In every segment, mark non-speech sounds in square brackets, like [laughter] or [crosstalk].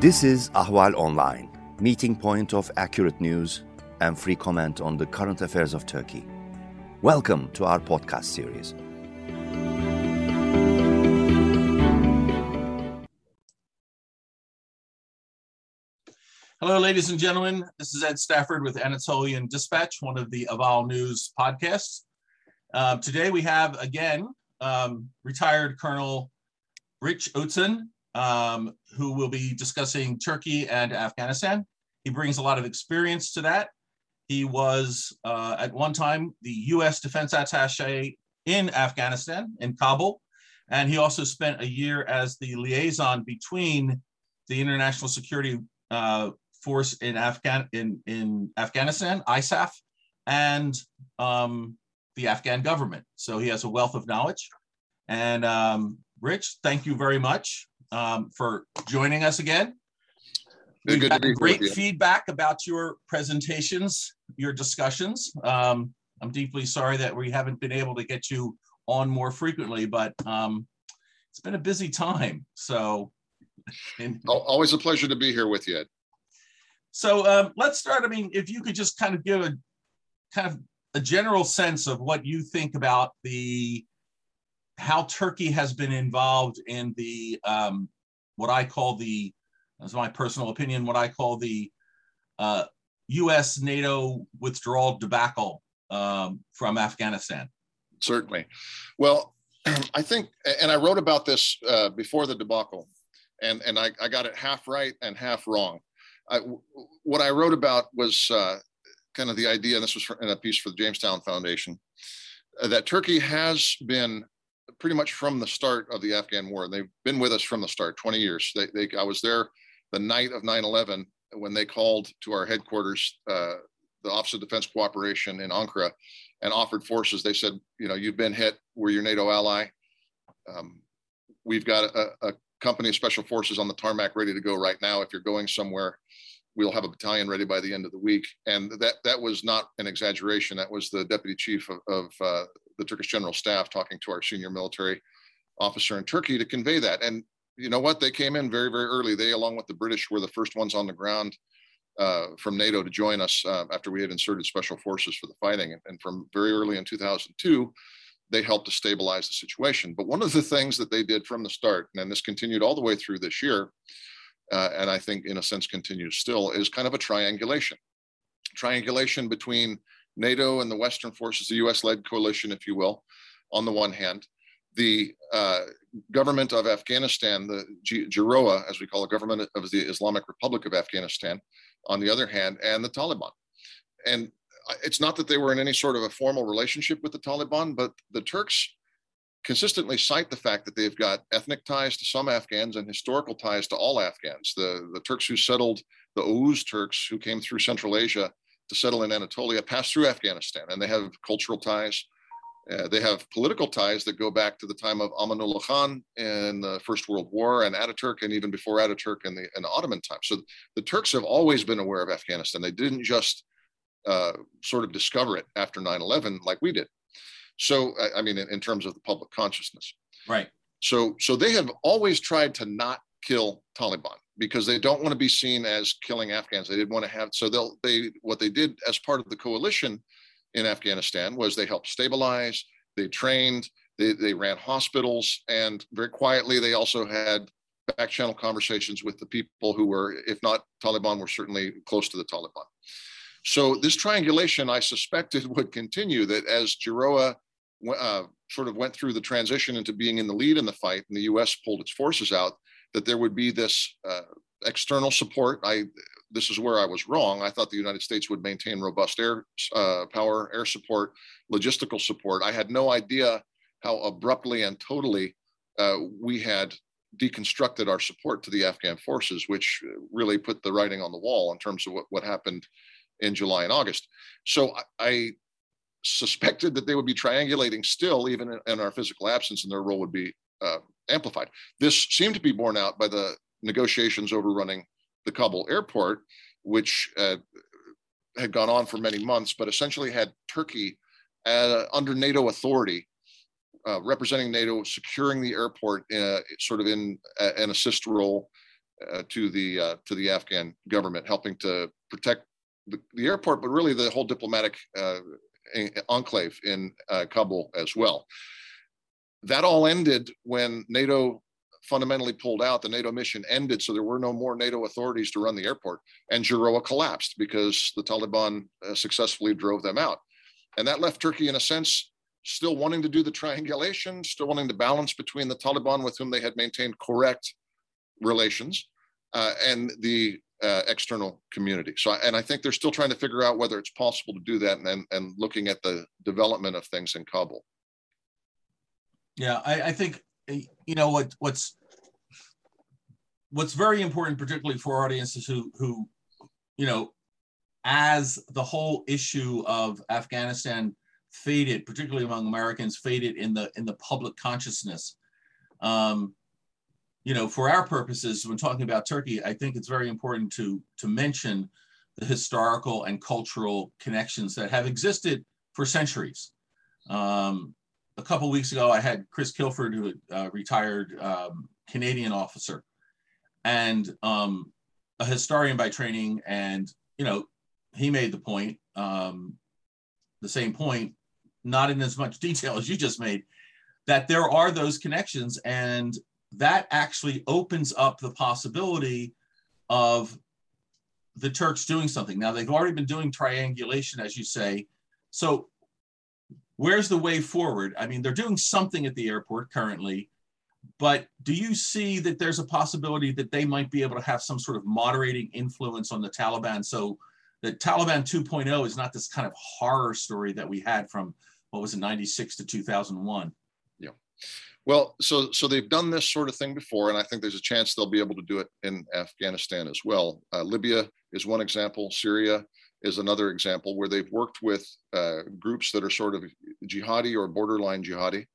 This is Ahval Online, meeting point of accurate news and free comment on the current affairs of Turkey. Welcome to our podcast series. Hello, ladies and gentlemen. This is Ed Stafford with Anatolian Dispatch, one of the Ahval News podcasts. Uh, today we have again um, retired Colonel Rich Outzen, um, who will be discussing Turkey and Afghanistan. He brings a lot of experience to that. He was uh, at one time the US Defense Attache in Afghanistan, in Kabul, and he also spent a year as the liaison between the International Security uh, Force in, Afghan, in, in Afghanistan, ISAF, and um, the Afghan government. So he has a wealth of knowledge. And um, Rich, thank you very much um, for joining us again. We've got great feedback about your presentations, your discussions. Um, I'm deeply sorry that we haven't been able to get you on more frequently, but um, it's been a busy time. So, and, always a pleasure to be here with you. Ed. So um, let's start. I mean, if you could just kind of give a kind of a general sense of what you think about the how Turkey has been involved in the um, what I call the, as my personal opinion, what I call the uh, U.S. NATO withdrawal debacle um, from Afghanistan. Certainly. Well, [clears throat] I think, and I wrote about this uh, before the debacle, and and I, I, got it half right and half wrong. I, what I wrote about was uh, kind of the idea, and this was in a piece for the Jamestown Foundation, uh, that Turkey has been pretty much from the start of the Afghan war. They've been with us from the start, 20 years. They, they I was there the night of 9/11 when they called to our headquarters, uh, the Office of Defense Cooperation in Ankara, and offered forces. They said, you know, you've been hit. We're your NATO ally. Um, we've got a, a company of special forces on the tarmac ready to go right now. If you're going somewhere, we'll have a battalion ready by the end of the week. And that that was not an exaggeration. That was the deputy chief of, of uh, the Turkish General Staff talking to our senior military officer in Turkey to convey that. And you know what? They came in very, very early. They, along with the British, were the first ones on the ground uh, from NATO to join us uh, after we had inserted special forces for the fighting. And, from very early in 2002, they helped to stabilize the situation. But one of the things that they did from the start, and this continued all the way through this year, uh, and I think in a sense continues still, is kind of a triangulation. Triangulation between NATO and the Western forces, the US led coalition, if you will, on the one hand, the uh, government of Afghanistan, the GIRoA, as we call it, government of the Islamic Republic of Afghanistan, on the other hand, and the Taliban. And it's not that they were in any sort of a formal relationship with the Taliban, but the Turks consistently cite the fact that they've got ethnic ties to some Afghans and historical ties to all Afghans. The, the Turks who settled, the Oghuz Turks who came through Central Asia to settle in Anatolia, pass through Afghanistan, and they have cultural ties. Uh, they have political ties that go back to the time of Amanullah Khan in the First World War and Ataturk, and even before Ataturk in the, in the Ottoman time. So the Turks have always been aware of Afghanistan. They didn't just uh, sort of discover it after 9 11 like we did. So, I mean, in, in terms of the public consciousness. Right. So, so they have always tried to not kill Taliban because they don't want to be seen as killing Afghans. They didn't want to have so they'll they what they did as part of the coalition in Afghanistan was they helped stabilize, they trained, they, they ran hospitals, and very quietly they also had back channel conversations with the people who were, if not Taliban, were certainly close to the Taliban. So this triangulation, I suspected, [laughs] would continue. That as GIRoA uh, sort of went through the transition into being in the lead in the fight, and the U.S. pulled its forces out, that there would be this uh, external support. I this is where I was wrong. I thought the United States would maintain robust air uh, power, air support, logistical support. I had no idea how abruptly and totally uh, we had deconstructed our support to the Afghan forces, which really put the writing on the wall in terms of what, what happened in July and August. So I, I suspected that they would be triangulating still, even in, in, our physical absence, and their role would be uh, amplified. This seemed to be borne out by the negotiations overrunning the Kabul airport, which uh, had gone on for many months, but essentially had Turkey uh, under NATO authority, uh, representing NATO, securing the airport uh, sort of in an assist role uh, to the uh, to the Afghan government, helping to protect the, the airport, but really the whole diplomatic uh, enclave in uh, Kabul as well. That all ended when NATO fundamentally pulled out. The NATO mission ended, so there were no more NATO authorities to run the airport, and GIRoA collapsed because the Taliban uh, successfully drove them out, and that left Turkey in a sense still wanting to do the triangulation, still wanting to balance between the Taliban with whom they had maintained correct relations uh, and the uh, external community. So, and I think they're still trying to figure out whether it's possible to do that and, and, and looking at the development of things in Kabul. Yeah, I, I think, you know, what what's what's very important, particularly for audiences who, who, you know, as the whole issue of Afghanistan faded, particularly among Americans, faded in the in the public consciousness. Um, you know, for our purposes, when talking about Turkey, I think it's very important to to mention the historical and cultural connections that have existed for centuries. Um, a couple weeks ago, I had Chris Kilford, who uh, retired um, Canadian officer, and um, a historian by training, and you know, he made the point, um, the same point, not in as much [laughs] detail as you just made, that there are those connections, and that actually opens up the possibility of the Turks doing something. Now they've already been doing triangulation, as you say. So where's the way forward? I mean, they're doing something at the airport currently, but do you see that there's a possibility that they might be able to have some sort of moderating influence on the Taliban? So the Taliban 2.0 is not this kind of horror story that we had from what was it, 96 to 2001. Yeah. Well, so so they've done this sort of thing before, and I think there's a chance they'll be able to do it in Afghanistan as well. Uh, Libya is one example. Syria is another example where they've worked with uh, groups that are sort of jihadi or borderline jihadi,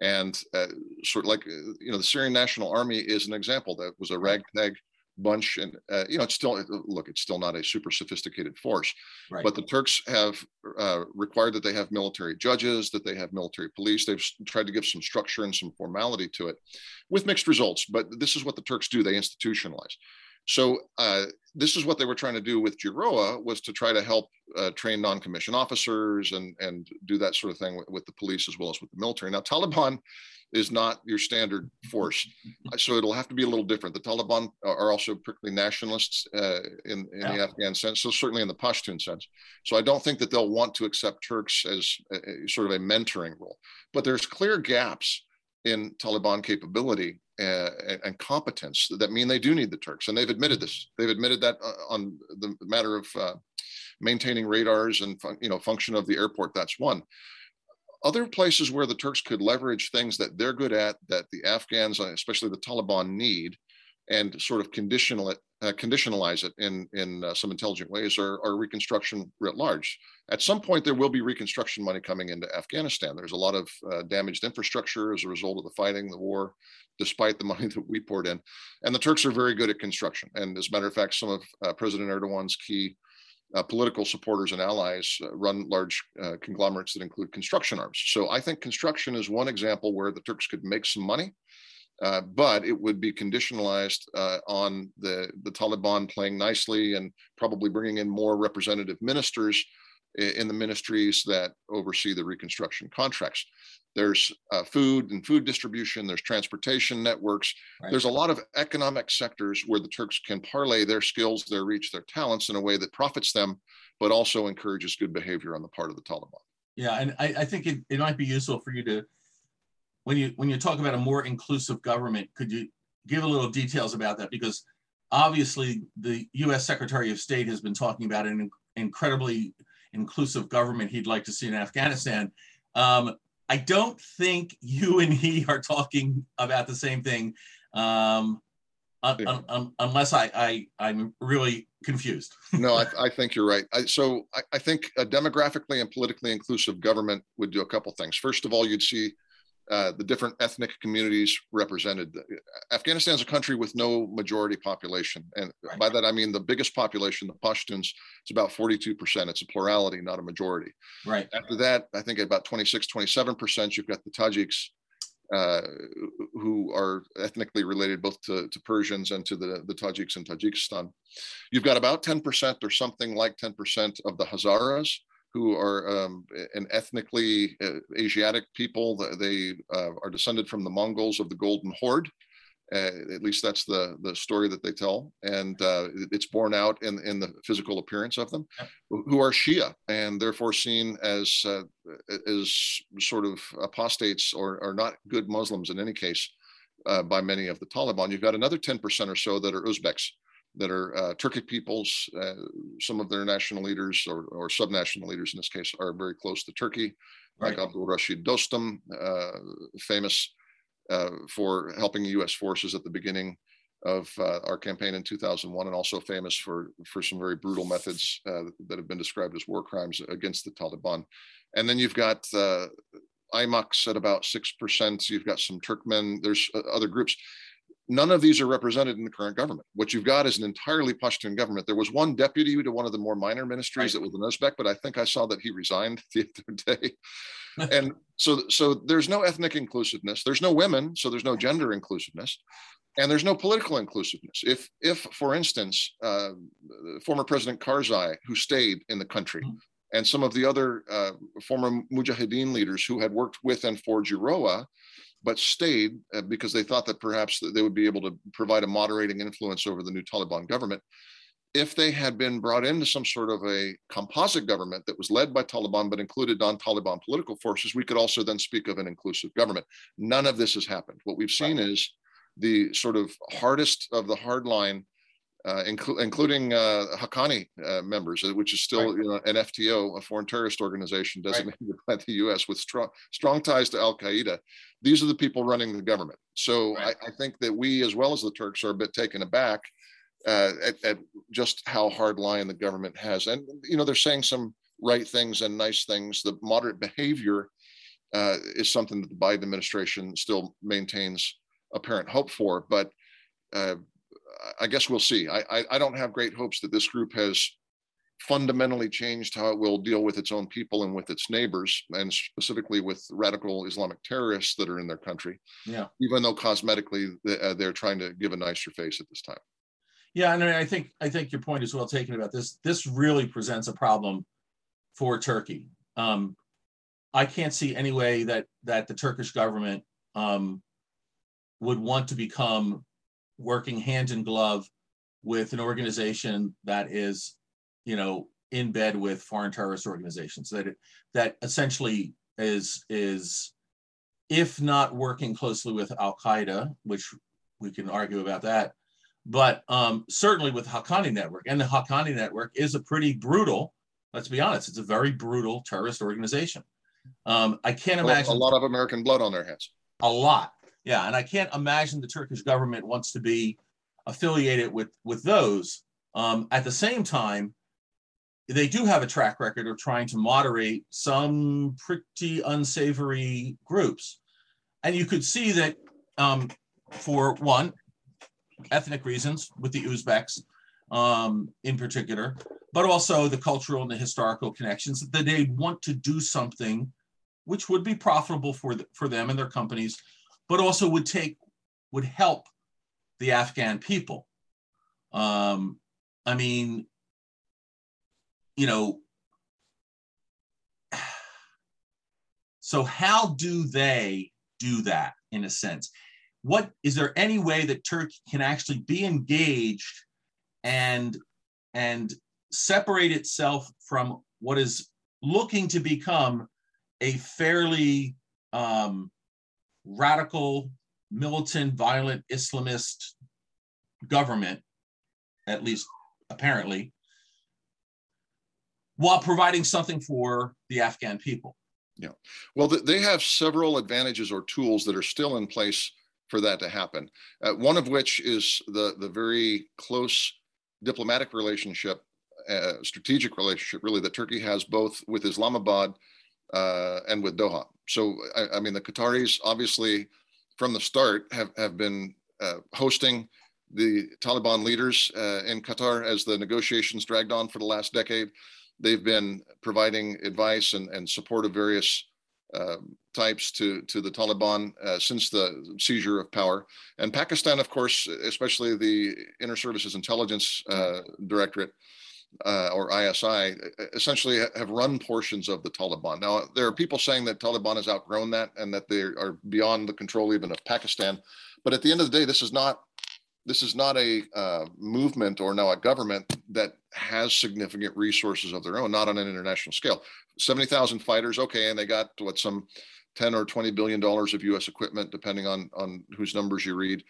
and uh, sort of like uh, you know the Syrian National Army is an example that was a ragtag bunch. And uh, you know it's still look it's still not a super sophisticated force. Right. but the turks have uh, required that they have military judges that they have military police. They've tried to give some structure and some formality to it with mixed results. But this is what the turks do. They institutionalize so uh, this is what they were trying to do with GIRoA was to try to help uh, train non-commissioned officers and and do that sort of thing with, with the police as well as with the military now taliban is not your standard force. So it'll have to be a little different. The Taliban are also prickly nationalists uh, in, in yeah. the Afghan sense, so certainly in the Pashtun sense. So I don't think that they'll want to accept Turks as a, a, sort of a mentoring role. But there's clear gaps in Taliban capability uh, and competence that mean they do need the Turks, and they've admitted this. They've admitted that uh, on the matter of uh, maintaining radars and you know function of the airport. That's one other places where the Turks could leverage things that they're good at, that the Afghans, uh, especially the Taliban, need, and sort of conditional it, uh, conditionalize it in in uh, some intelligent ways, or, are reconstruction writ large. At some point, there will be reconstruction money coming into Afghanistan. There's a lot of uh, damaged infrastructure as a result of the fighting, the war, despite the [laughs] money that we poured in. And the Turks are very good at construction. And as a matter of fact, some of uh, President Erdogan's key uh, political supporters and allies uh, run large conglomerates that include construction arms. So I think construction is one example where the Turks could make some money, uh, but it would be conditionalized uh, on the, the Taliban playing nicely and probably bringing in more representative ministers in the ministries that oversee the reconstruction contracts. There's uh, food and food distribution, there's transportation networks. Right. There's a lot of economic sectors where the Turks can parlay their skills, their reach, their talents in a way that profits them, but also encourages good behavior on the part of the Taliban. Yeah, and I, I think it, it might be useful for you to, when you when you talk about a more inclusive government, could you give a little details about that? Because obviously the U.S. Secretary of State has been talking about an incredibly inclusive government he'd like to see in Afghanistan. Um, I don't think you and he are talking about the same thing, um, un, un, unless I, I I'm really confused. [laughs] no, I, I, think you're right. I, so I, I, think a demographically and politically inclusive government would do a couple things. First of all, you'd see uh, the different ethnic communities represented. Afghanistan is a country with no majority population. And right. by that, I mean the biggest population, the Pashtuns, it's about 42%. It's a plurality, not a majority. Right. After that, I think about 26, 27%, you've got the Tajiks uh, who are ethnically related both to, to, Persians and to the, the Tajiks in Tajikistan. You've got about 10% or something like 10% of the Hazaras, who are um, an ethnically uh, Asiatic people. They uh, are descended from the Mongols of the Golden Horde. Uh, at least that's the the story that they tell, and uh, it's borne out in in the physical appearance of them, who are Shia and therefore seen as uh, as sort of apostates or or not good Muslims in any case uh, by many of the Taliban. You've got another ten percent or so that are Uzbeks, that are uh, Turkic peoples. Uh, some of their national leaders or or subnational leaders in this case are very close to Turkey, right. like Abdul Rashid Dostum, famous uh, for helping U.S. forces at the beginning of uh, our campaign in 2001, and also famous for for some very brutal methods uh, that have been described as war crimes against the Taliban. And then you've got uh, Aymaks at about six percent. You've got some Turkmen. There's uh, other groups. None of these are represented in the current government. What you've got is an entirely Pashtun government. There was one deputy to one of the more minor ministries right. that was an Uzbek, but I think I saw that he resigned [laughs] the other day [laughs] and so so there's no ethnic inclusiveness there's no women so there's no gender inclusiveness and there's no political inclusiveness if if for instance uh, former president karzai who stayed in the country mm-hmm. and some of the other uh, former mujahideen leaders who had worked with and for GIRoA, but stayed uh, because they thought that perhaps they would be able to provide a moderating influence over the new Taliban government if they had been brought into some sort of a composite government that was led by Taliban but included non Taliban political forces, we could also then speak of an inclusive government. None of this has happened. What we've seen is the sort of hardest of the hardline, uh, inclu- including uh, Haqqani uh, members, uh, which is still right. you know, an FTO, a foreign terrorist organization designated right. by the US with strong, strong ties to Al Qaeda. These are the people running the government. So right. I, I think that we, as well as the Turks, are a bit taken aback uh, at, at, just how hard line the government has. And, you know, they're saying some right things and nice things. The moderate behavior uh, is something that the Biden administration still maintains apparent hope for. But uh, I guess we'll see. I, I, I, don't have great hopes that this group has fundamentally changed how it will deal with its own people and with its neighbors, and specifically with radical Islamic terrorists that are in their country. Yeah. Even though cosmetically uh, they're trying to give a nicer face at this time. Yeah, and I think I think your point is well taken about this. This really presents a problem for Turkey. Um, I can't see any way that that the Turkish government um, would want to become working hand in glove with an organization that is, you know, in bed with foreign terrorist organizations. That it, that essentially is is if not working closely with Al Qaeda, which we can argue about that, but um, certainly with Haqqani Network, and the Haqqani Network is a pretty brutal. Let's be honest, it's a very brutal terrorist organization. Um, I can't imagine a lot of American blood on their hands. A lot, yeah, and I can't imagine the Turkish government wants to be affiliated with with those. Um, at the same time, they do have a track record of trying to moderate some pretty unsavory groups, and you could see that um, for one, ethnic reasons with the Uzbeks um, in particular, but also the cultural and the historical connections that they want to do something which would be profitable for, the, for them and their companies, but also would take, would help the Afghan people. Um, I mean, you know, [sighs] so how do they do that in a sense? what is there any way that Turkey can actually be engaged and and separate itself from what is looking to become a fairly um, radical, militant, violent Islamist government, at least apparently, while providing something for the Afghan people. Yeah. Well, they have several advantages or tools that are still in place for that to happen. Uh, one of which is the the very close diplomatic relationship, uh, strategic relationship, really that Turkey has both with Islamabad uh, and with Doha. So I, I, mean, the Qataris obviously from the start have have been uh, hosting the Taliban leaders uh, in Qatar as the negotiations dragged on for the last decade. They've been providing advice and, and support of various um, types to, to the Taliban uh, since the seizure of power. And Pakistan, of course, especially the Inter Services Intelligence uh, Directorate, uh, or ISI essentially have run portions of the Taliban. Now, there are people saying that Taliban has outgrown that and that they are beyond the control even of Pakistan. But at the end of the day, this is not this is not a uh, movement or now a government that has significant resources of their own, not on an international scale. 70,000 fighters, okay, and they got what some 10 or 20 billion dollars of US equipment, depending on, on whose numbers you read.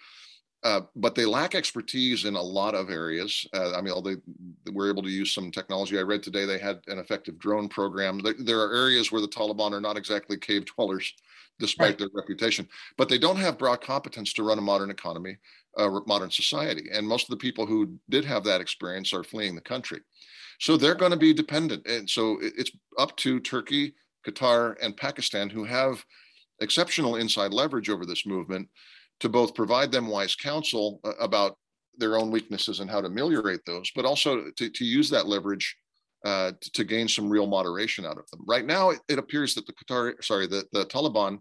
Uh, but they lack expertise in a lot of areas. Uh, I mean, they, they were able to use some technology. I read today they had an effective drone program. There, there are areas where the Taliban are not exactly cave dwellers, despite right. their reputation, but they don't have broad competence to run a modern economy, uh, modern society. And most of the people who did have that experience are fleeing the country. So they're going to be dependent. And so it's up to Turkey, Qatar, and Pakistan, who have exceptional inside leverage over this movement to both provide them wise counsel uh, about their own weaknesses and how to ameliorate those, but also to, to use that leverage uh, to, to, gain some real moderation out of them. Right now, it, it appears that the Qatar, sorry, the, the Taliban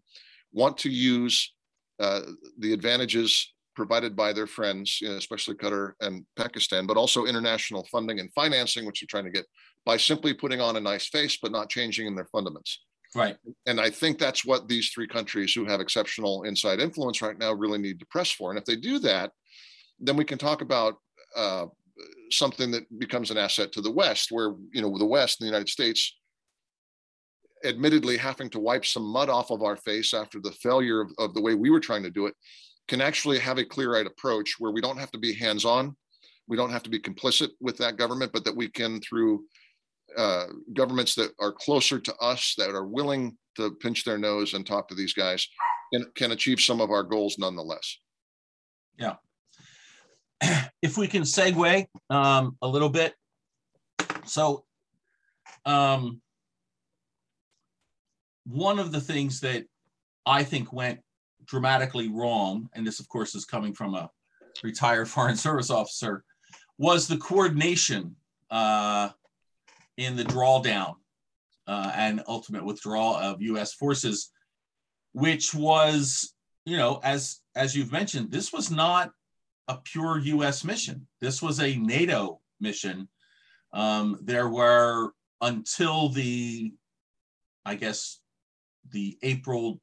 want to use uh, the advantages provided by their friends, you know, especially Qatar and Pakistan, but also international funding and financing, which they're trying to get by simply putting on a nice face, but not changing in their fundamentals. Right. And I think that's what these three countries who have exceptional inside influence right now really need to press for. And if they do that, then we can talk about uh, something that becomes an asset to the West, where, you know, the West, and the United States, admittedly having to wipe some mud off of our face after the failure of, of the way we were trying to do it, can actually have a clear eyed approach where we don't have to be hands on. We don't have to be complicit with that government, but that we can, through uh, governments that are closer to us, that are willing to pinch their nose and talk to these guys, can, can achieve some of our goals nonetheless. Yeah. [clears throat] If we can segue um, a little bit. So, um, one of the things that I think went dramatically wrong, and this, of course, is coming from a retired [laughs] Foreign Service officer, was the coordination uh, in the drawdown uh, and ultimate withdrawal of U.S. forces, which was, you know, as as you've mentioned, this was not a pure U.S. mission. This was a NATO mission. Um, there were until the, I guess, the April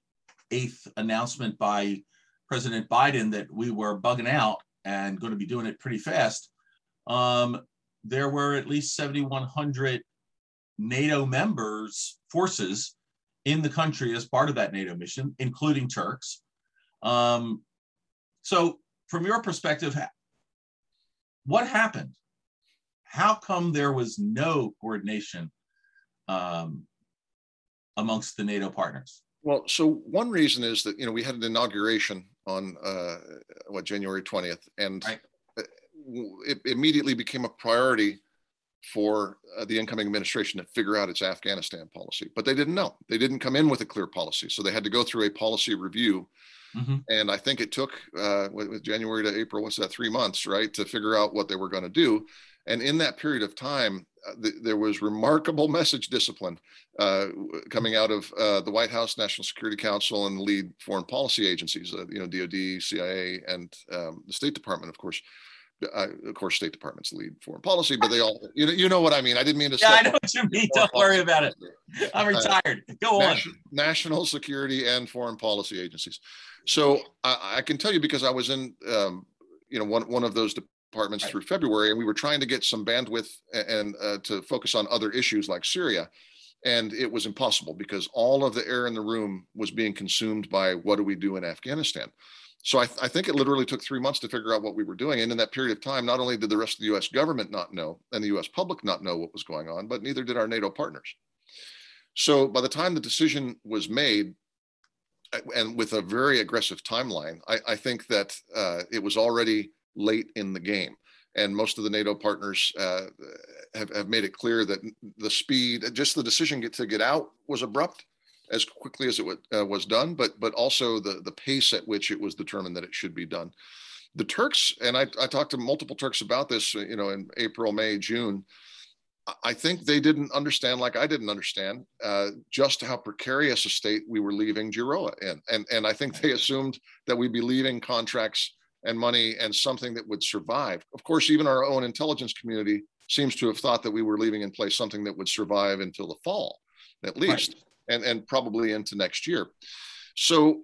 8th announcement by President Biden that we were bugging out and going to be doing it pretty fast. Um, there were at least 7,100 NATO members, forces in the country as part of that NATO mission, including Turks. Um, so, from your perspective, what happened? How come there was no coordination um, amongst the NATO partners? Well, so one reason is that you know we had an inauguration on uh, what January twentieth, and right it immediately became a priority for uh, the incoming administration to figure out its Afghanistan policy. But they didn't know. They didn't come in with a clear policy. So they had to go through a policy review. Mm-hmm. And I think it took uh, with January to April, what's that, three months, right, to figure out what they were going to do. And in that period of time, uh, th- there was remarkable [laughs] message discipline uh, coming out of uh, the White House, National Security Council, and the lead foreign policy agencies, uh, you know, DoD, CIA, and um, the State Department, of course uh, of course, State Department's lead foreign policy, but they [laughs] all, you know, you know what I mean. I didn't mean to. Yeah, I know what you mean. Don't worry about it. [laughs] I'm retired. Uh, Go on. National security and foreign policy agencies. So I, I can tell you because I was in, um, you know, one one of those departments right. through February, and we were trying to get some bandwidth and, and uh, to focus on other issues like Syria. And it was impossible because all of the air in the room was being consumed by what do we do in Afghanistan so I, th- I, think it literally took three months to figure out what we were doing. And in that period of time, not only did the rest of the US government not know and the US public not know what was going on, but neither did our NATO partners. So by the time the decision was made, and with a very aggressive timeline, I, I think that uh, it was already late in the game. And most of the NATO partners uh, have, have made it clear that the speed, just the decision get, to get out was abrupt as quickly as it w- uh, was done, but but also the the pace at which it was determined that it should be done. The Turks, and I, I talked to multiple Turks about this, uh, you know, in April, May, June. I think they didn't understand, like I didn't understand, uh, just how precarious a state we were leaving GIRoA in. And, and I think they assumed that we'd be leaving contracts and money and something that would survive. Of course, even our own intelligence community seems to have thought that we were leaving in place something that would survive until the fall, at least, right. And, and probably into next year. So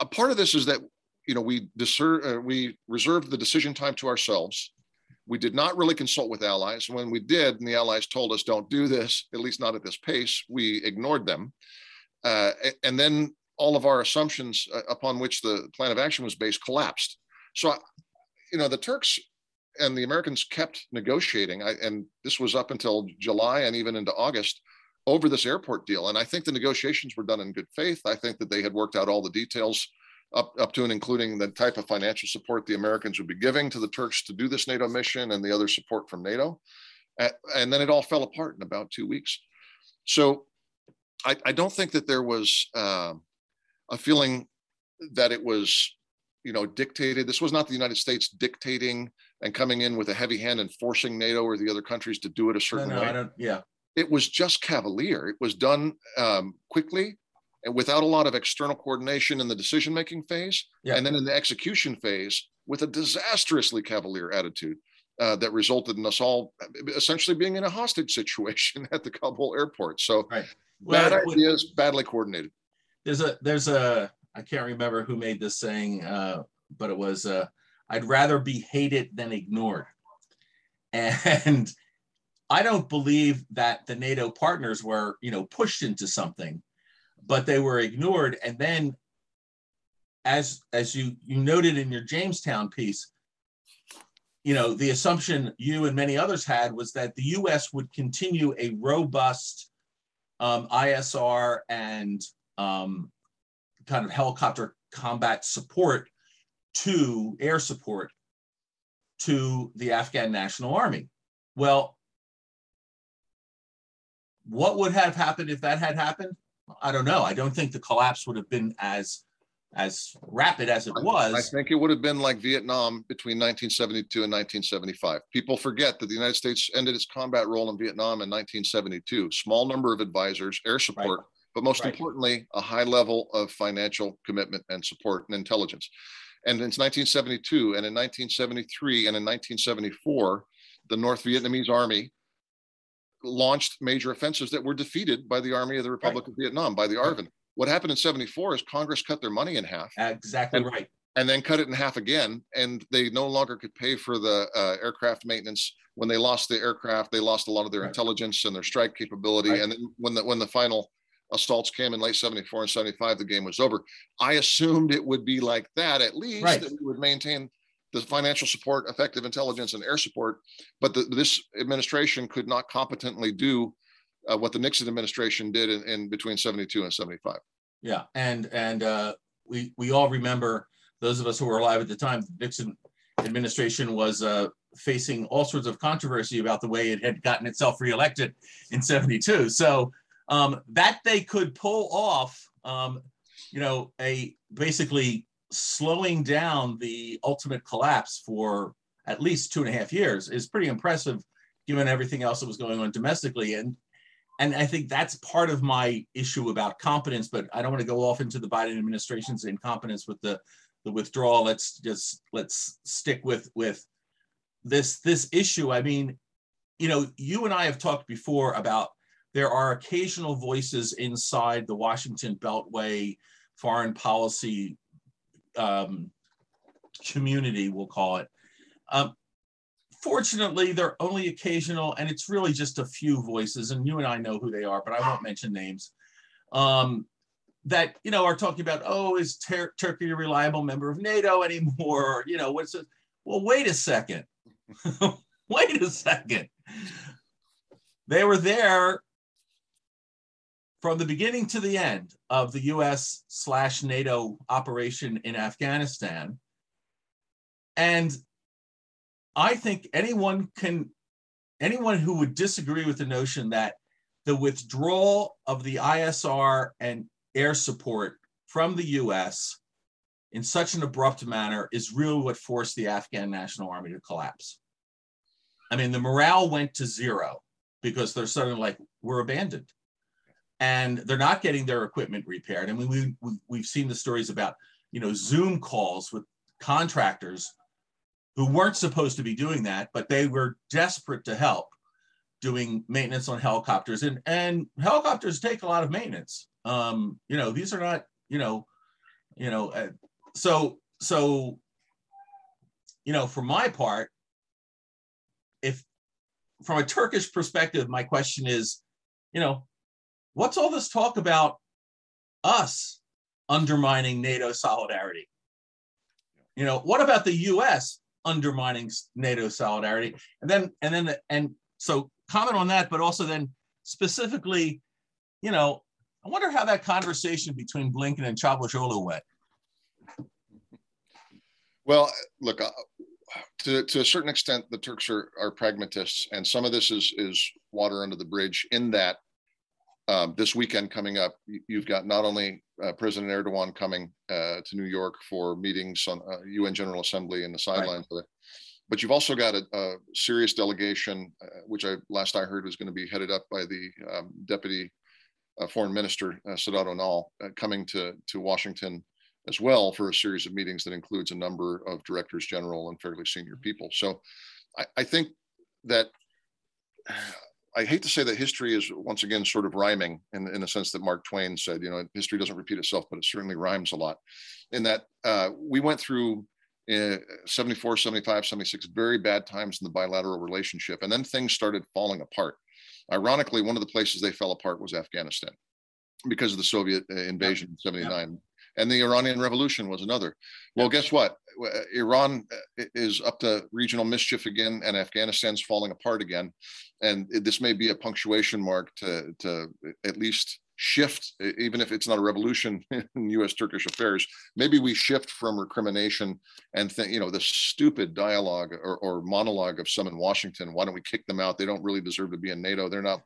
a part of this is that you know we discern, uh, we reserved the decision time to ourselves. We did not really consult with allies. When we did, and the allies told us, "Don't do this," at least not at this pace, we ignored them. Uh, and then all of our assumptions uh, upon which the plan of action was based collapsed. So, you know, the Turks and the Americans kept negotiating, I, and this was up until July and even into August over this airport deal. And I think the negotiations were done in good faith. I think that they had worked out all the details up, up to and including the type of financial support the Americans would be giving to the Turks to do this NATO mission and the other support from NATO. And then it all fell apart in about two weeks. So I, I don't think that there was uh, a feeling that it was, you know, dictated. This was not the United States dictating and coming in with a heavy hand and forcing NATO or the other countries to do it a certain no, no, way. I don't, yeah. It was just cavalier. It was done um, quickly and without a lot of external coordination in the decision making phase. Yeah. And then in the execution phase, with a disastrously cavalier attitude. Uh, that resulted in us all essentially being in a hostage [laughs] situation at the Kabul airport. So right. well, bad ideas, badly coordinated. There's a there's a I can't remember who made this saying, uh, but it was uh, I'd rather be hated than ignored. [laughs] And I don't believe that the NATO partners were, you know, pushed into something, but they were ignored. And then, as as you you noted in your Jamestown piece, you know, the assumption you and many others had was that the U.S. would continue a robust um, ISR and um, kind of helicopter combat support to air support to the Afghan National Army. Well, what would have happened if that had happened? I don't know. I don't think the collapse would have been as as rapid as it was. I think it would have been like Vietnam between 1972 and 1975. People forget that the United States ended its combat role in Vietnam in 1972. Small number of advisors, air support, right. but most right. importantly, a high level of financial commitment and support and intelligence. And in 1972 and in 1973 and in 1974, the North Vietnamese army launched major offensives that were defeated by the Army of the Republic right. of Vietnam, by the ARVN. What happened in 74 is Congress cut their money in half. Exactly and, right. And then cut it in half again. And they no longer could pay for the uh, aircraft maintenance. When they lost the aircraft, they lost a lot of their right. intelligence and their strike capability. Right. And then when the when the final assaults came in late 74 and 75, the game was over. I assumed it would be like that, at least, right. that we would maintain the financial support, effective intelligence, and air support. But the, this administration could not competently do uh, what the Nixon administration did in, in, between 72 and 75. Yeah. And, and uh, we, we all remember, those of us who were alive at the time, the Nixon administration was uh, facing all sorts of controversy about the way it had gotten itself reelected in 72. So um, that they could pull off, um, you know, a basically slowing down the ultimate collapse for at least two and a half years is pretty impressive, given everything else that was going on domestically. And and I think that's part of my issue about competence. But I don't want to go off into the Biden administration's incompetence with the the withdrawal. Let's just let's stick with with this this issue. I mean, you know, you and I have talked before about there are occasional voices inside the Washington Beltway foreign policy um, community, we'll call it. Um, fortunately, they're only occasional, and it's really just a few voices, and you and I know who they are, but I won't mention names. Um, that you know are talking about, oh, is Tur- Turkey a reliable member of NATO anymore? You know, what's it? Well, wait a second. [laughs] wait a second. They were there from the beginning to the end of the US slash NATO operation in Afghanistan. And I think anyone can, anyone who would disagree with the notion that the withdrawal of the ISR and air support from the US in such an abrupt manner is really what forced the Afghan National Army to collapse. I mean, the morale went to zero because they're suddenly like we're abandoned and they're not getting their equipment repaired. I mean, we, we we've seen the stories about you know zoom calls with contractors who weren't supposed to be doing that but they were desperate to help doing maintenance on helicopters. And and helicopters take a lot of maintenance. Um you know these are not you know you know uh, so so you know for my part if from a turkish perspective my question is you know what's all this talk about us undermining nato solidarity you know what about the us undermining nato solidarity and then and then and so comment on that but also then specifically you know I wonder how that conversation between Blinken and Cavusoglu went. Well, look, uh, to, to a certain extent, the Turks are, are pragmatists, and some of this is is water under the bridge. In that, um, this weekend coming up, you've got not only uh, President Erdogan coming uh, to New York for meetings on uh, UN General Assembly and the sidelines right. but you've also got a, a serious delegation, uh, which I last I heard was going to be headed up by the um, Deputy uh, Foreign Minister uh, Sedat Önal uh, coming to to Washington as well for a series of meetings that includes a number of directors general and fairly senior people. So I, I think that I hate to say that history is once again sort of rhyming in, in the sense that Mark Twain said, you know, history doesn't repeat itself, but it certainly rhymes a lot. In that uh, we went through uh, 74, 75, 76 very bad times in the bilateral relationship, and then things started falling apart. Ironically, one of the places they fell apart was Afghanistan because of the Soviet uh, invasion in 79. And the Iranian Revolution was another. Well, guess what? Uh, Iran uh, is up to regional mischief again, and Afghanistan's falling apart again. And this may be a punctuation mark to, to at least shift, even if it's not a revolution [laughs] in U.S. Turkish affairs, maybe we shift from recrimination and think, you know, the stupid dialogue or, or, monologue of some in Washington. Why don't we kick them out? They don't really deserve to be in NATO. They're not.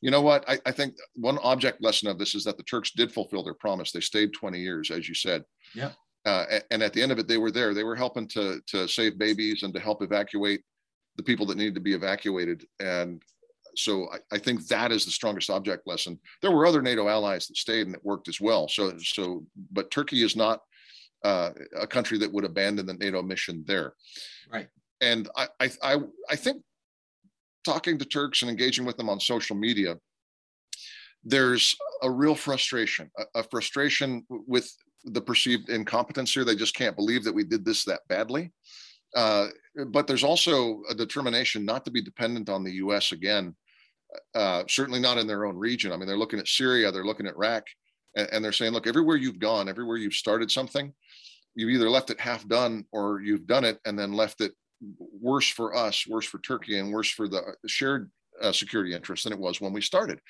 You know what? I, I think one object lesson of this is that the Turks did fulfill their promise. They stayed 20 years, as you said. Yeah. Uh, and at the end of it, they were there. They were helping to to save babies and to help evacuate the people that needed to be evacuated. And so I, I, think that is the strongest object lesson. There were other NATO allies that stayed and that worked as well. So so, but Turkey is not uh, a country that would abandon the NATO mission there. Right. And I I I think talking to Turks and engaging with them on social media, there's a real frustration, a, a frustration with the perceived incompetence here. They just can't believe that we did this that badly. Uh, but there's also a determination not to be dependent on the U.S. again uh, certainly not in their own region. I mean, they're looking at Syria, they're looking at Iraq, and, and, they're saying, look, everywhere you've gone, everywhere you've started something, you've either left it half done or you've done it and then left it worse for us, worse for Turkey, and worse for the shared uh, security interests than it was when we started.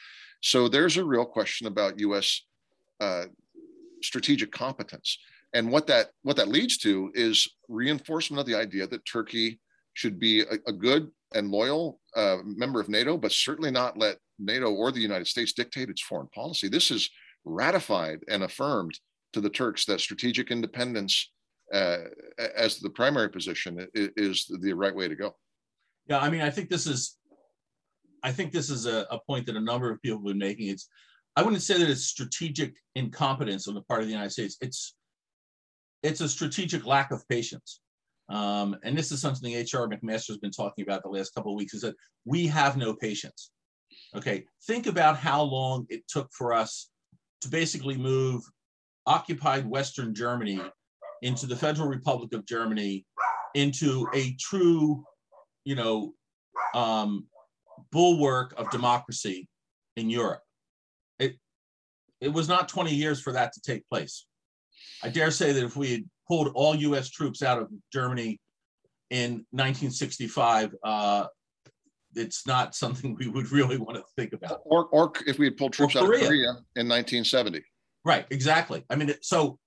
So there's a real question about U.S. Uh, strategic competence, and what that what that leads to is reinforcement of the idea that Turkey should be a, a good and loyal uh, member of NATO, but certainly not let NATO or the United States dictate its foreign policy. This is ratified and affirmed to the Turks that strategic independence uh, as the primary position is the right way to go. Yeah, I mean, I think this is, I think this is a, a point that a number of people have been making. It's, I wouldn't say that it's strategic incompetence on the part of the United States. It's, it's a strategic lack of patience. Um, and this is something HR McMaster has been talking about the last couple of weeks is that we have no patience. Okay, think about how long it took for us to basically move occupied Western Germany into the Federal Republic of Germany into a true, you know, um, bulwark of democracy in Europe. It it was not 20 years for that to take place. I dare say that if we had pulled all U.S. troops out of Germany in 1965, uh, it's not something we would really want to think about. Or, or if we had pulled troops out of Korea in 1970. Right, exactly. I mean, so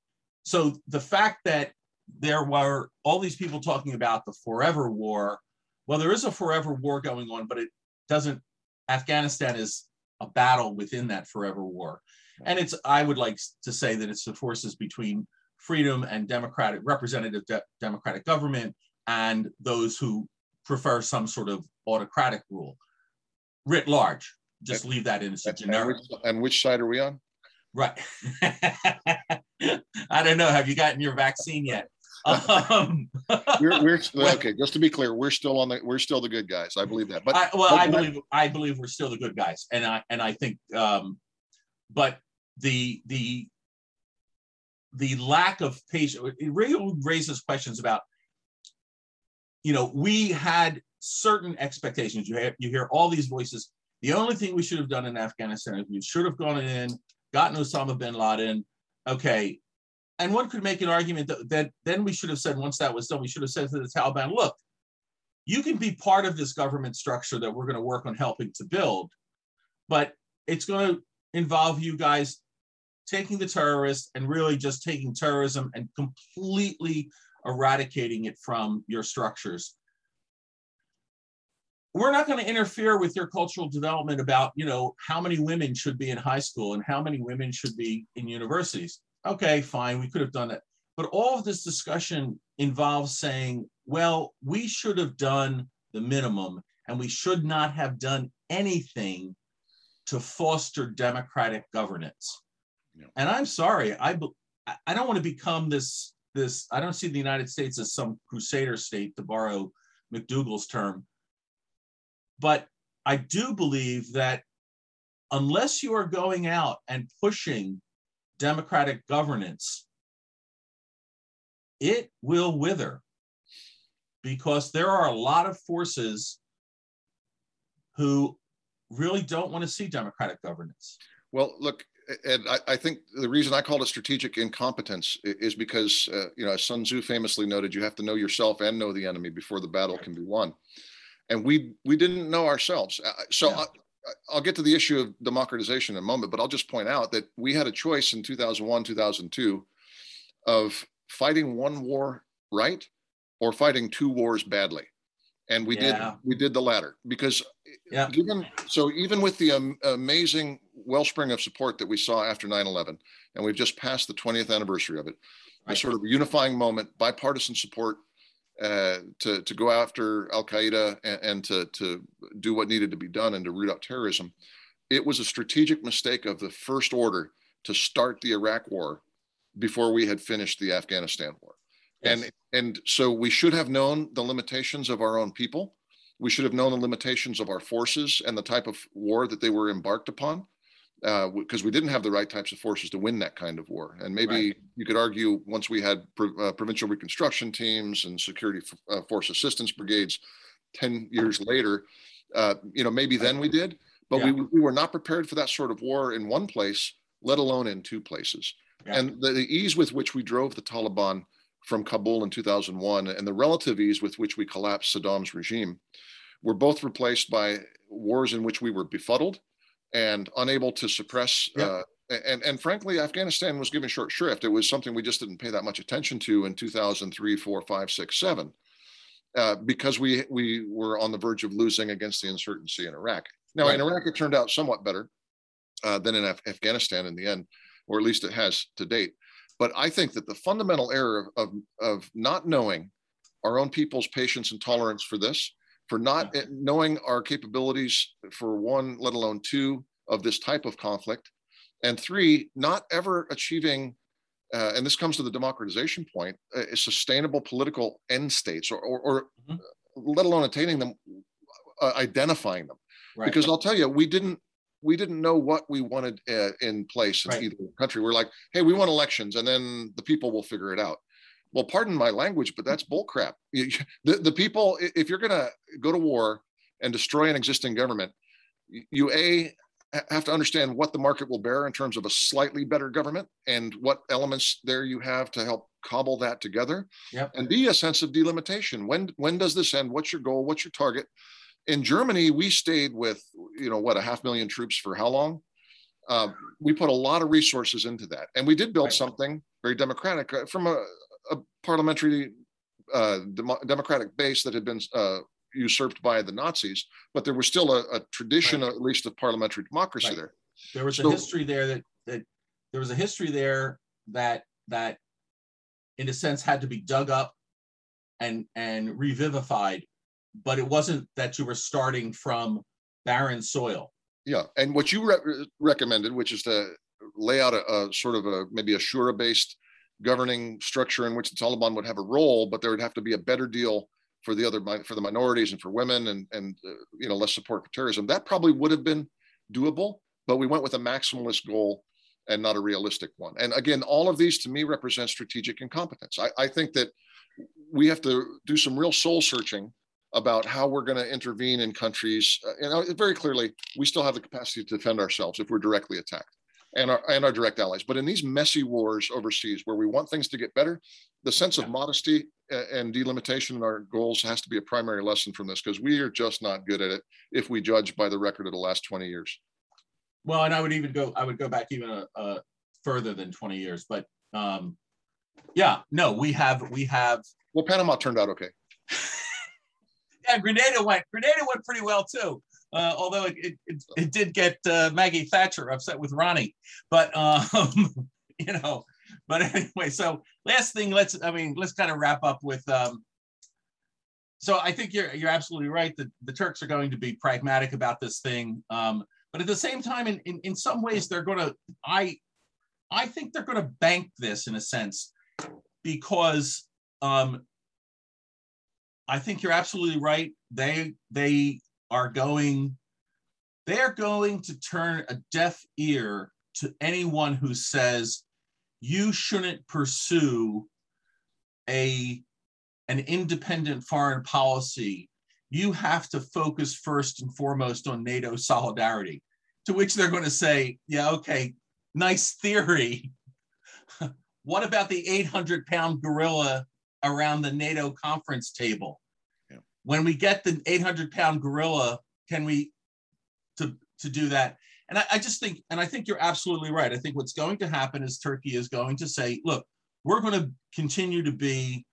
so the fact that there were all these people talking about the forever war. Well, there is a forever war going on, but it doesn't. Afghanistan is a battle within that forever war, and it's. I would like to say that it's the forces between freedom and democratic representative de- democratic government and those who prefer some sort of autocratic rule. writ large. Just leave that in as a And which, and which side are we on? Right. [laughs] [laughs] I don't know. Have you gotten your vaccine yet? Um, [laughs] We're, we're [laughs] okay. Just to be clear, we're still on the we're still the good guys. I believe that. But I, well, but I believe I believe we're still the good guys, and I and I think, um, but the the the lack of patience it really raises questions about, you know, we had certain expectations. You have you hear all these voices. The only thing we should have done in Afghanistan is we should have gone in, gotten Osama bin Laden. Okay, and one could make an argument that, that then we should have said once that was done, we should have said to the Taliban, look you can be part of this government structure that we're going to work on helping to build, but it's going to involve you guys taking the terrorists and really just taking terrorism and completely eradicating it from your structures. We're not going to interfere with your cultural development about, you know, how many women should be in high school and how many women should be in universities. Okay, fine, we could have done that. But all of this discussion involves saying, well, we should have done the minimum and we should not have done anything to foster democratic governance. Yeah. And I'm sorry, I, I- I don't want to become this, this, I don't see the United States as some crusader state, to borrow McDougall's term. But I do believe that unless you are going out and pushing democratic governance, it will wither because there are a lot of forces who really don't want to see democratic governance. Well, look, and I, I think the reason I called it strategic incompetence is because, uh, you know, as Sun Tzu famously noted, you have to know yourself and know the enemy before the battle can be won. And we we didn't know ourselves. Uh, So Yeah. I, I'll get to the issue of democratization in a moment, but I'll just point out that we had a choice in 2001, 2002 of fighting one war right or fighting two wars badly. And we Yeah. did we did the latter because Yeah. given so even with the um, amazing wellspring of support that we saw after 9-11 and we've just passed the 20th anniversary of it a sort of unifying moment bipartisan support uh, to, to go after al-qaeda and, and to, to do what needed to be done and to root out terrorism it was a strategic mistake of the first order to start the iraq war before we had finished the afghanistan war. Yes. and and so we should have known the limitations of our own people. We should have known the limitations of our forces and the type of war that they were embarked upon because we didn't have the right types of forces to win that kind of war and maybe Right. you could argue once we had pro- uh, provincial reconstruction teams and security f- uh, force assistance brigades 10 years later uh, you know maybe then we did but we, we were not prepared for that sort of war in one place let alone in two places Yeah. and the, the ease with which we drove the taliban from Kabul in 2001 and the relative ease with which we collapsed Saddam's regime were both replaced by wars in which we were befuddled and unable to suppress. Uh, and, and frankly, Afghanistan was given short shrift. It was something we just didn't pay that much attention to in 2003, 4, 5, 6, 7, uh, because we, we were on the verge of losing against the insurgency in Iraq. Now, in Iraq, it turned out somewhat better uh, than in Af- Afghanistan in the end, or at least it has to date. But I think that the fundamental error of, of, of not knowing our own people's patience and tolerance for this, for not eh, knowing our capabilities for one, let alone two, of this type of conflict, and three, not ever achieving, uh, and this comes to the democratization point, a, a sustainable political end states, or, or, or Mhm. let alone attaining them, uh, identifying them. Right. Because I'll tell you, we didn't we didn't know what we wanted uh, in place in Right. either country. We're like, hey, we want elections, and then the people will figure it out. Well, pardon my language, but that's bullcrap. [laughs] The, the people, if you're going to go to war and destroy an existing government, you- a have to understand what the market will bear in terms of a slightly better government and what elements there you have to help cobble that together. Yep. And b a sense of delimitation. When when does this end? What's your goal? What's your target? in Germany, we stayed with, you know, what, a half million troops for how long? Um, we put a lot of resources into that. And we did build Right. something very democratic uh, from a, a parliamentary uh, demo- democratic base that had been uh, usurped by the Nazis, but there was still a, a tradition, Right. at least, of parliamentary democracy Right. there. there was a history there that that there was a history there that that in a sense had to be dug up and and revivified but it wasn't that you were starting from barren soil. Yeah, and what you re- recommended, which is to lay out a, a sort of a maybe a shura-based governing structure in which the Taliban would have a role, but there would have to be a better deal for the other for the minorities and for women and and uh, you know less support for terrorism. That probably would have been doable, but we went with a maximalist goal and not a realistic one. And again, all of these to me represent strategic incompetence. I, I think that we have to do some real soul searching about how we're going to intervene in countries. Uh, know, very clearly, we still have the capacity to defend ourselves if we're directly attacked and our, and our direct allies. But in these messy wars overseas where we want things to get better, the sense of modesty and delimitation in our goals has to be a primary lesson from this because we are just not good at it if we judge by the record of the last 20 years. Well, and I would even go, I would go back even a, a further than 20 years, but um, yeah, no, we have, we have. Well, Panama turned out okay. [laughs] yeah, Grenada went, Grenada went pretty well too. Uh, although it, it, it, did get uh, Maggie Thatcher upset with Ronnie, but um, [laughs] you know, but anyway, so last thing, let's I mean, let's kind of wrap up with. Um, so I think you're you're absolutely right that the Turks are going to be pragmatic about this thing, um, but at the same time, in, in in some ways, they're going to I I think they're going to bank this in a sense because um, I think you're absolutely right. They they are going they're going to turn a deaf ear to anyone who says you shouldn't pursue a an independent foreign policy. You have to focus first and foremost on nato solidarity. To which they're going to say yeah okay nice theory. [laughs] What about the 800 pound gorilla around the nato conference table. When we get the 800 pound gorilla can we to to do that and I, I, just think, and I think you're absolutely right. I think what's going to happen is Turkey is going to say, look, we're going to continue to be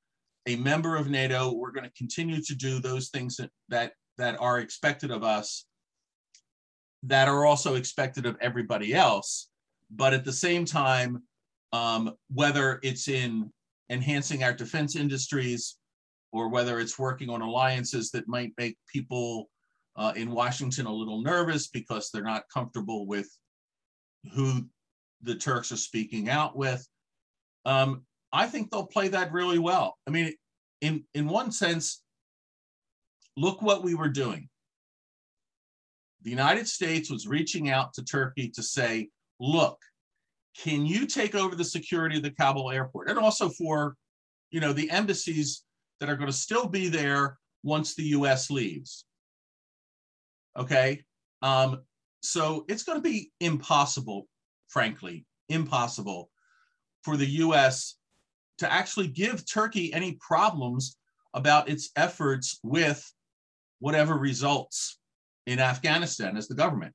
a member of NATO. We're going to continue to do those things that that that are expected of us, that are also expected of everybody else. But at the same time, um, whether it's in enhancing our defense industries or whether it's working on alliances that might make people uh, in Washington a little nervous because they're not comfortable with who the Turks are speaking out with. Um, I think they'll play that really well. I mean, in in one sense, look what we were doing. The United States was reaching out to Turkey to say, look, can you take over the security of the Kabul airport? And also for, you know, the embassies that are going to still be there once the US leaves. Okay. Um, so it's going to be impossible, frankly, impossible for the US to actually give Turkey any problems about its efforts with whatever results in Afghanistan as the government.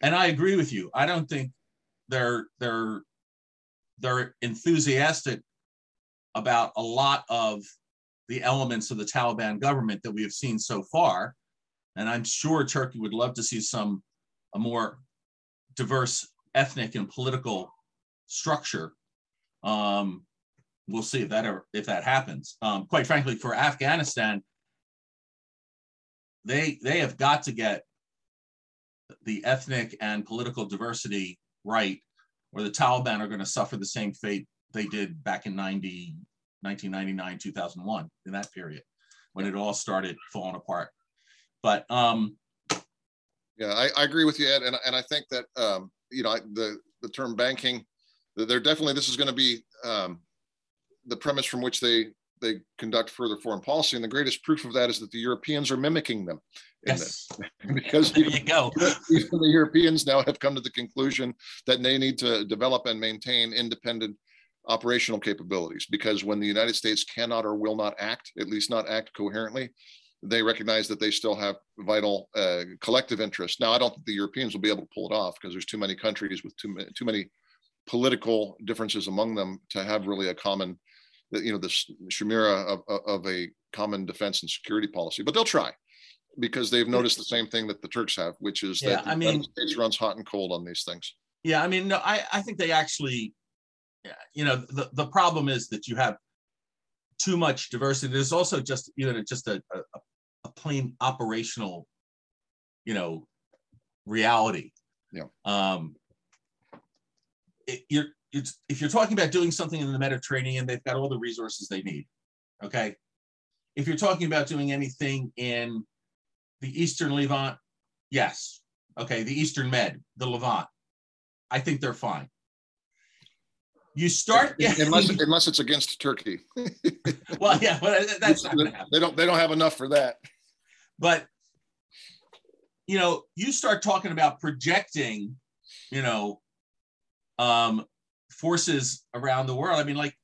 And I agree with you. I don't think they're they're they're enthusiastic about a lot of the elements of the Taliban government that we have seen so far. And I'm sure Turkey would love to see some a more diverse ethnic and political structure. Um, we'll see if that ever, if that happens. Um, quite frankly, for Afghanistan, they they have got to get the ethnic and political diversity right, or the Taliban are going to suffer the same fate they did back in 90, 1999, 2001, in that period, when it all started falling apart. But um, yeah, I, I agree with you, Ed, and and I think that um, you know the the term banking, they're definitely this is going to be um, the premise from which they they conduct further foreign policy, and the greatest proof of that is that the Europeans are mimicking them. Yes, [laughs] because there you go. [laughs] Even the Europeans now have come to the conclusion that they need to develop and maintain independent operational capabilities because when the United States cannot or will not act, at least not act coherently, they recognize that they still have vital uh, collective interests. Now, I don't think the Europeans will be able to pull it off because there's too many countries with too many, too many political differences among them to have really a common, you know, this chimera of, of a common defense and security policy. But they'll try because they've noticed the same thing that the Turks have, which is yeah, that the I mean, United States runs hot and cold on these things. Yeah, I mean, no, I, I think they actually, you know, the, the problem is that you have too much diversity. There's also just you know just a, a, a plain operational, you know, reality. Yeah. Um, it, you're it's, if you're talking about doing something in the Mediterranean, they've got all the resources they need. Okay. If you're talking about doing anything in the Eastern Levant, yes. Okay. The Eastern Med, the Levant, I think they're fine. You start getting, unless unless it's against Turkey. [laughs] well, yeah, but that's not They don't they don't have enough for that. But you know, you start talking about projecting, you know, um, forces around the world. I mean, like,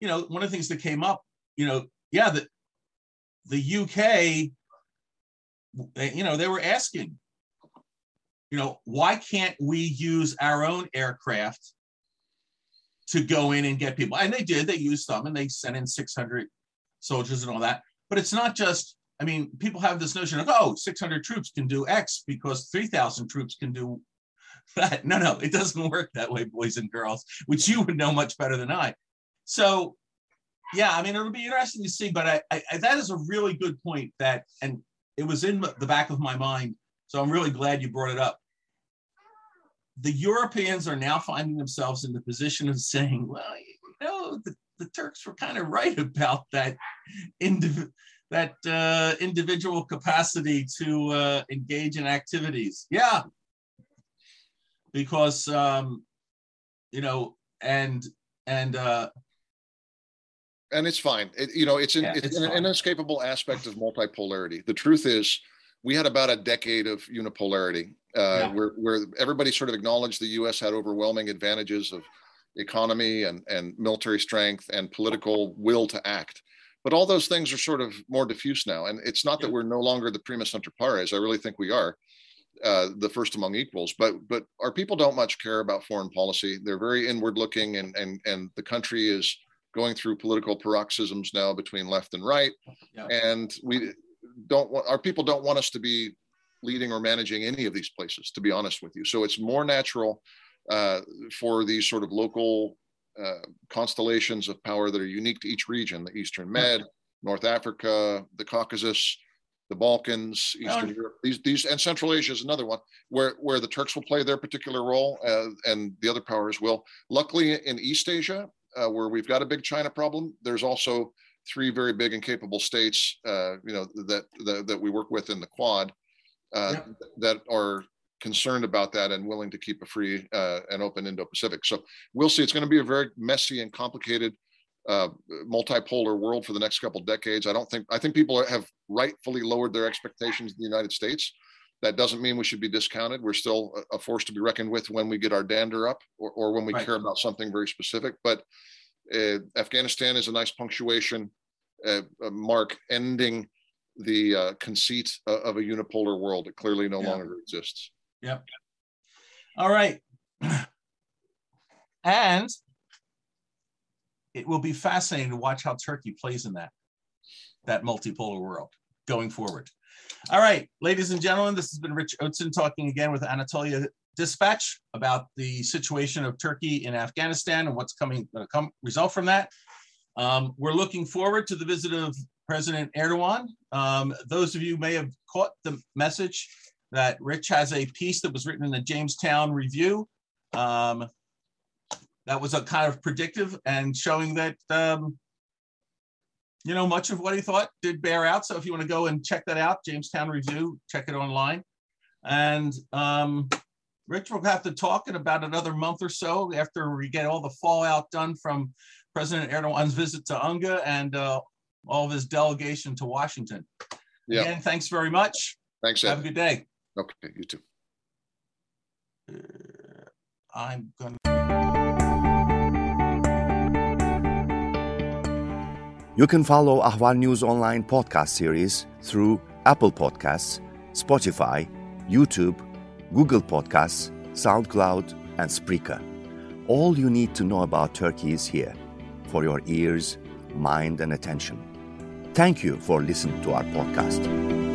you know, one of the things that came up, you know, yeah, the the UK, you know, they were asking, you know, why can't we use our own aircraft to go in and get people? And they did. They used them and they sent in 600 soldiers and all that. But it's not just. I mean, people have this notion of, oh, 600 troops can do X because 3,000 troops can do that. No, no, it doesn't work that way, boys and girls, which you would know much better than I. So, yeah, I mean, it'll be interesting to see, but I, I, that is a really good point that, and it was in the back of my mind. So I'm really glad you brought it up. The Europeans are now finding themselves in the position of saying, well, you know, the, the Turks were kind of right about that indiv- that uh, individual capacity to uh, engage in activities. Yeah, because um, you know, and and uh, and it's fine. It, you know, it's, an, yeah, it's, it's an inescapable aspect of multipolarity. The truth is, we had about a decade of unipolarity, uh, yeah. where where everybody sort of acknowledged the U.S. had overwhelming advantages of economy and and military strength and political will to act. But all those things are sort of more diffuse now, and it's not yeah. that we're no longer the primus inter pares. I really think we are uh, the first among equals. But but our people don't much care about foreign policy. They're very inward looking, and and and the country is going through political paroxysms now between left and right. Yeah. And we don't want our people don't want us to be leading or managing any of these places. To be honest with you, so it's more natural uh, for these sort of local uh, constellations of power that are unique to each region: the Eastern Med, North Africa, the Caucasus the Balkans, Eastern oh. Europe, these, these, and Central Asia is another one where, where the Turks will play their particular role uh, and the other powers will. Luckily, in East Asia, uh, where we've got a big China problem, there's also three very big and capable states, uh, you know, that, that, that we work with in the Quad uh, that are concerned about that and willing to keep a free uh, and open Indo-Pacific. So we'll see. It's going to be a very messy and complicated uh, multipolar world for the next couple decades. I don't think I think people have rightfully lowered their expectations in the United States. That doesn't mean we should be discounted. We're still a force to be reckoned with when we get our dander up or, or when we right. care about something very specific. But uh, Afghanistan is a nice punctuation uh, mark ending the uh, conceit of a unipolar world. It clearly no yeah. longer exists. Yep. All right. [clears throat] And it will be fascinating to watch how Turkey plays in that that multipolar world going forward. All right, ladies and gentlemen, this has been Rich Outzen talking again with Anatolia Dispatch about the situation of Turkey in Afghanistan and what's coming going to come result from that. Um, we're looking forward to the visit of President Erdogan. Um, those of you may have caught the message that Rich has a piece that was written in the Jamestown Review um, that was a kind of predictive and showing that um, you know much of what he thought did bear out. So if you want to go and check that out, Jamestown Review, check it online. And um, Rich will have to talk in about another month or so after we get all the fallout done from President Erdogan's visit to UNGA and uh, all of his delegation to Washington. Yeah. Again, thanks very much. Thanks. Ed. Have a good day. Okay, you too. Uh, I'm going to. You can follow Ahval News Online podcast series through Apple Podcasts, Spotify, YouTube, Google Podcasts, SoundCloud, and Spreaker. All you need to know about Turkey is here for your ears, mind, and attention. Thank you for listening to our podcast.